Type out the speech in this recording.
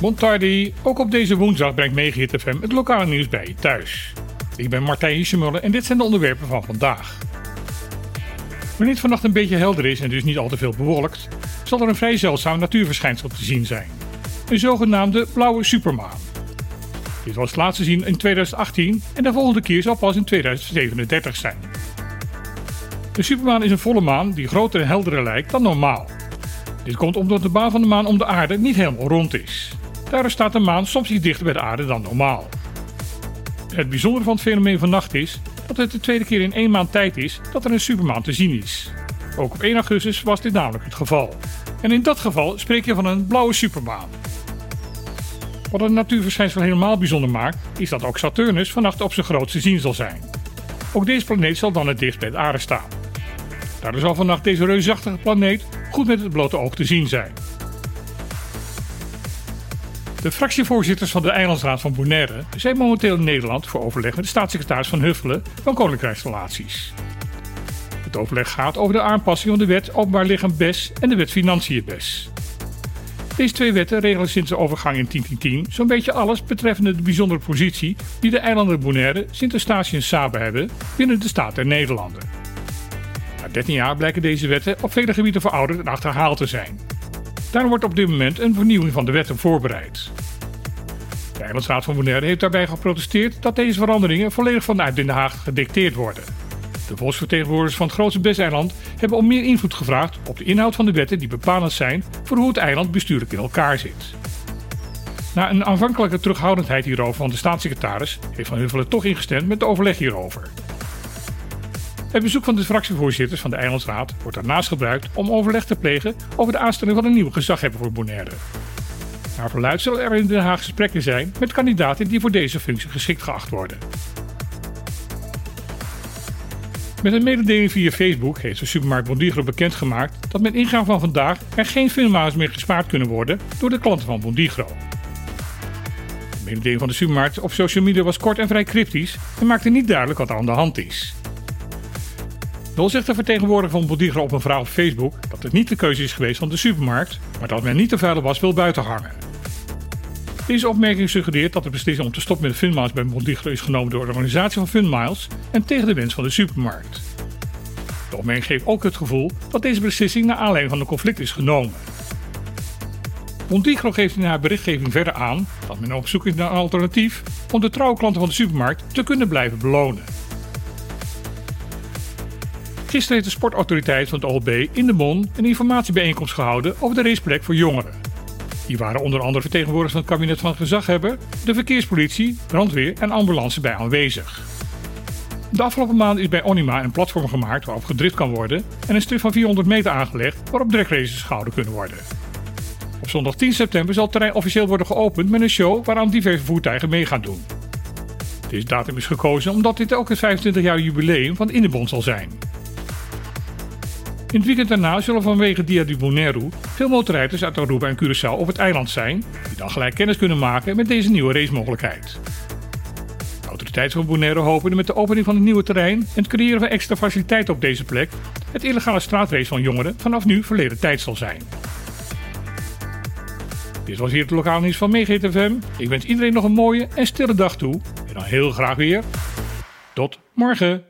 Montardi, ook op deze woensdag brengt Megahit FM het lokale nieuws bij je thuis. Ik ben Martijn Hiesemuller en dit zijn de onderwerpen van vandaag. Wanneer het vannacht een beetje helder is en dus niet al te veel bewolkt, zal er een vrij zeldzaam natuurverschijnsel te zien zijn. Een zogenaamde blauwe supermaan. Dit was het laatste zien in 2018 en de volgende keer zal pas in 2037 zijn. De supermaan is een volle maan die groter en helderder lijkt dan normaal. Dit komt omdat de baan van de maan om de aarde niet helemaal rond is. Daardoor staat de maan soms iets dichter bij de aarde dan normaal. Het bijzondere van het fenomeen van nacht is dat het de tweede keer in één maand tijd is dat er een supermaan te zien is. Ook op 1 augustus was dit namelijk het geval. En in dat geval spreek je van een blauwe supermaan. Wat een natuurverschijnsel helemaal bijzonder maakt, is dat ook Saturnus vannacht op zijn grootste zien zal zijn. Ook deze planeet zal dan het dichtst bij de aarde staan. Daardoor zal vannacht deze reusachtige planeet goed met het blote oog te zien zijn. De fractievoorzitters van de Eilandsraad van Bonaire zijn momenteel in Nederland voor overleg met de staatssecretaris van Huffelen van Koninkrijksrelaties. Het overleg gaat over de aanpassing van de wet Openbaar Lichaam BES en de wet Financiën BES. Deze twee wetten regelen sinds de overgang in 1010 zo'n beetje alles betreffende de bijzondere positie die de eilanden Bonaire, Sint-Eustatius en Saba hebben binnen de staat der Nederlanden. Na 13 jaar blijken deze wetten op vele gebieden verouderd en achterhaald te zijn. Daarom wordt op dit moment een vernieuwing van de wetten voorbereid. De Eilandsraad van Bonaire heeft daarbij geprotesteerd dat deze veranderingen volledig vanuit Den Haag gedicteerd worden. De volksvertegenwoordigers van het grootste Best-eiland hebben om meer invloed gevraagd op de inhoud van de wetten die bepalend zijn voor hoe het eiland bestuurlijk in elkaar zit. Na een aanvankelijke terughoudendheid hierover van de staatssecretaris heeft Van Huffelen toch ingestemd met de overleg hierover. Het bezoek van de fractievoorzitters van de Eilandsraad wordt daarnaast gebruikt om overleg te plegen over de aanstelling van een nieuwe gezaghebber voor Bonaire. Naar verluid zullen er in Den Haag gesprekken zijn met kandidaten die voor deze functie geschikt geacht worden. Met een mededeling via Facebook heeft de supermarkt Bondigro bekendgemaakt dat met ingang van vandaag er geen filmma's meer gespaard kunnen worden door de klanten van Bondigro. De mededeling van de supermarkt op social media was kort en vrij cryptisch en maakte niet duidelijk wat er aan de hand is. Wel zegt de vertegenwoordiger van Bondigro op een vraag op Facebook dat het niet de keuze is geweest van de supermarkt, maar dat men niet te vuile was wil buiten hangen. Deze opmerking suggereert dat de beslissing om te stoppen met de Funmiles bij Bondigro is genomen door de organisatie van Funmiles en tegen de wens van de supermarkt. De opmerking geeft ook het gevoel dat deze beslissing naar aanleiding van een conflict is genomen. Bondigro geeft in haar berichtgeving verder aan dat men op zoek is naar een alternatief om de trouwe klanten van de supermarkt te kunnen blijven belonen. Gisteren heeft de sportautoriteit van het OLB in de Mon een informatiebijeenkomst gehouden over de raceplek voor jongeren. Hier waren onder andere vertegenwoordigers van het kabinet van gezaghebber, de verkeerspolitie, brandweer en ambulance bij aanwezig. De afgelopen maand is bij Onima een platform gemaakt waarop gedrift kan worden en een strip van 400 meter aangelegd waarop dragraces gehouden kunnen worden. Op zondag 10 september zal het terrein officieel worden geopend met een show waaraan diverse voertuigen mee gaan doen. Deze datum is gekozen omdat dit ook het 25 jaar jubileum van Innebond zal zijn. In het weekend daarna zullen vanwege Dia du Bonaire veel motorrijders uit Aruba en Curaçao op het eiland zijn, die dan gelijk kennis kunnen maken met deze nieuwe racemogelijkheid. De autoriteiten van Bonaire hopen met de opening van het nieuwe terrein en het creëren van extra faciliteiten op deze plek het illegale straatrace van jongeren vanaf nu verleden tijd zal zijn. Dit was hier het lokaal nieuws van FM. Ik wens iedereen nog een mooie en stille dag toe en dan heel graag weer. Tot morgen!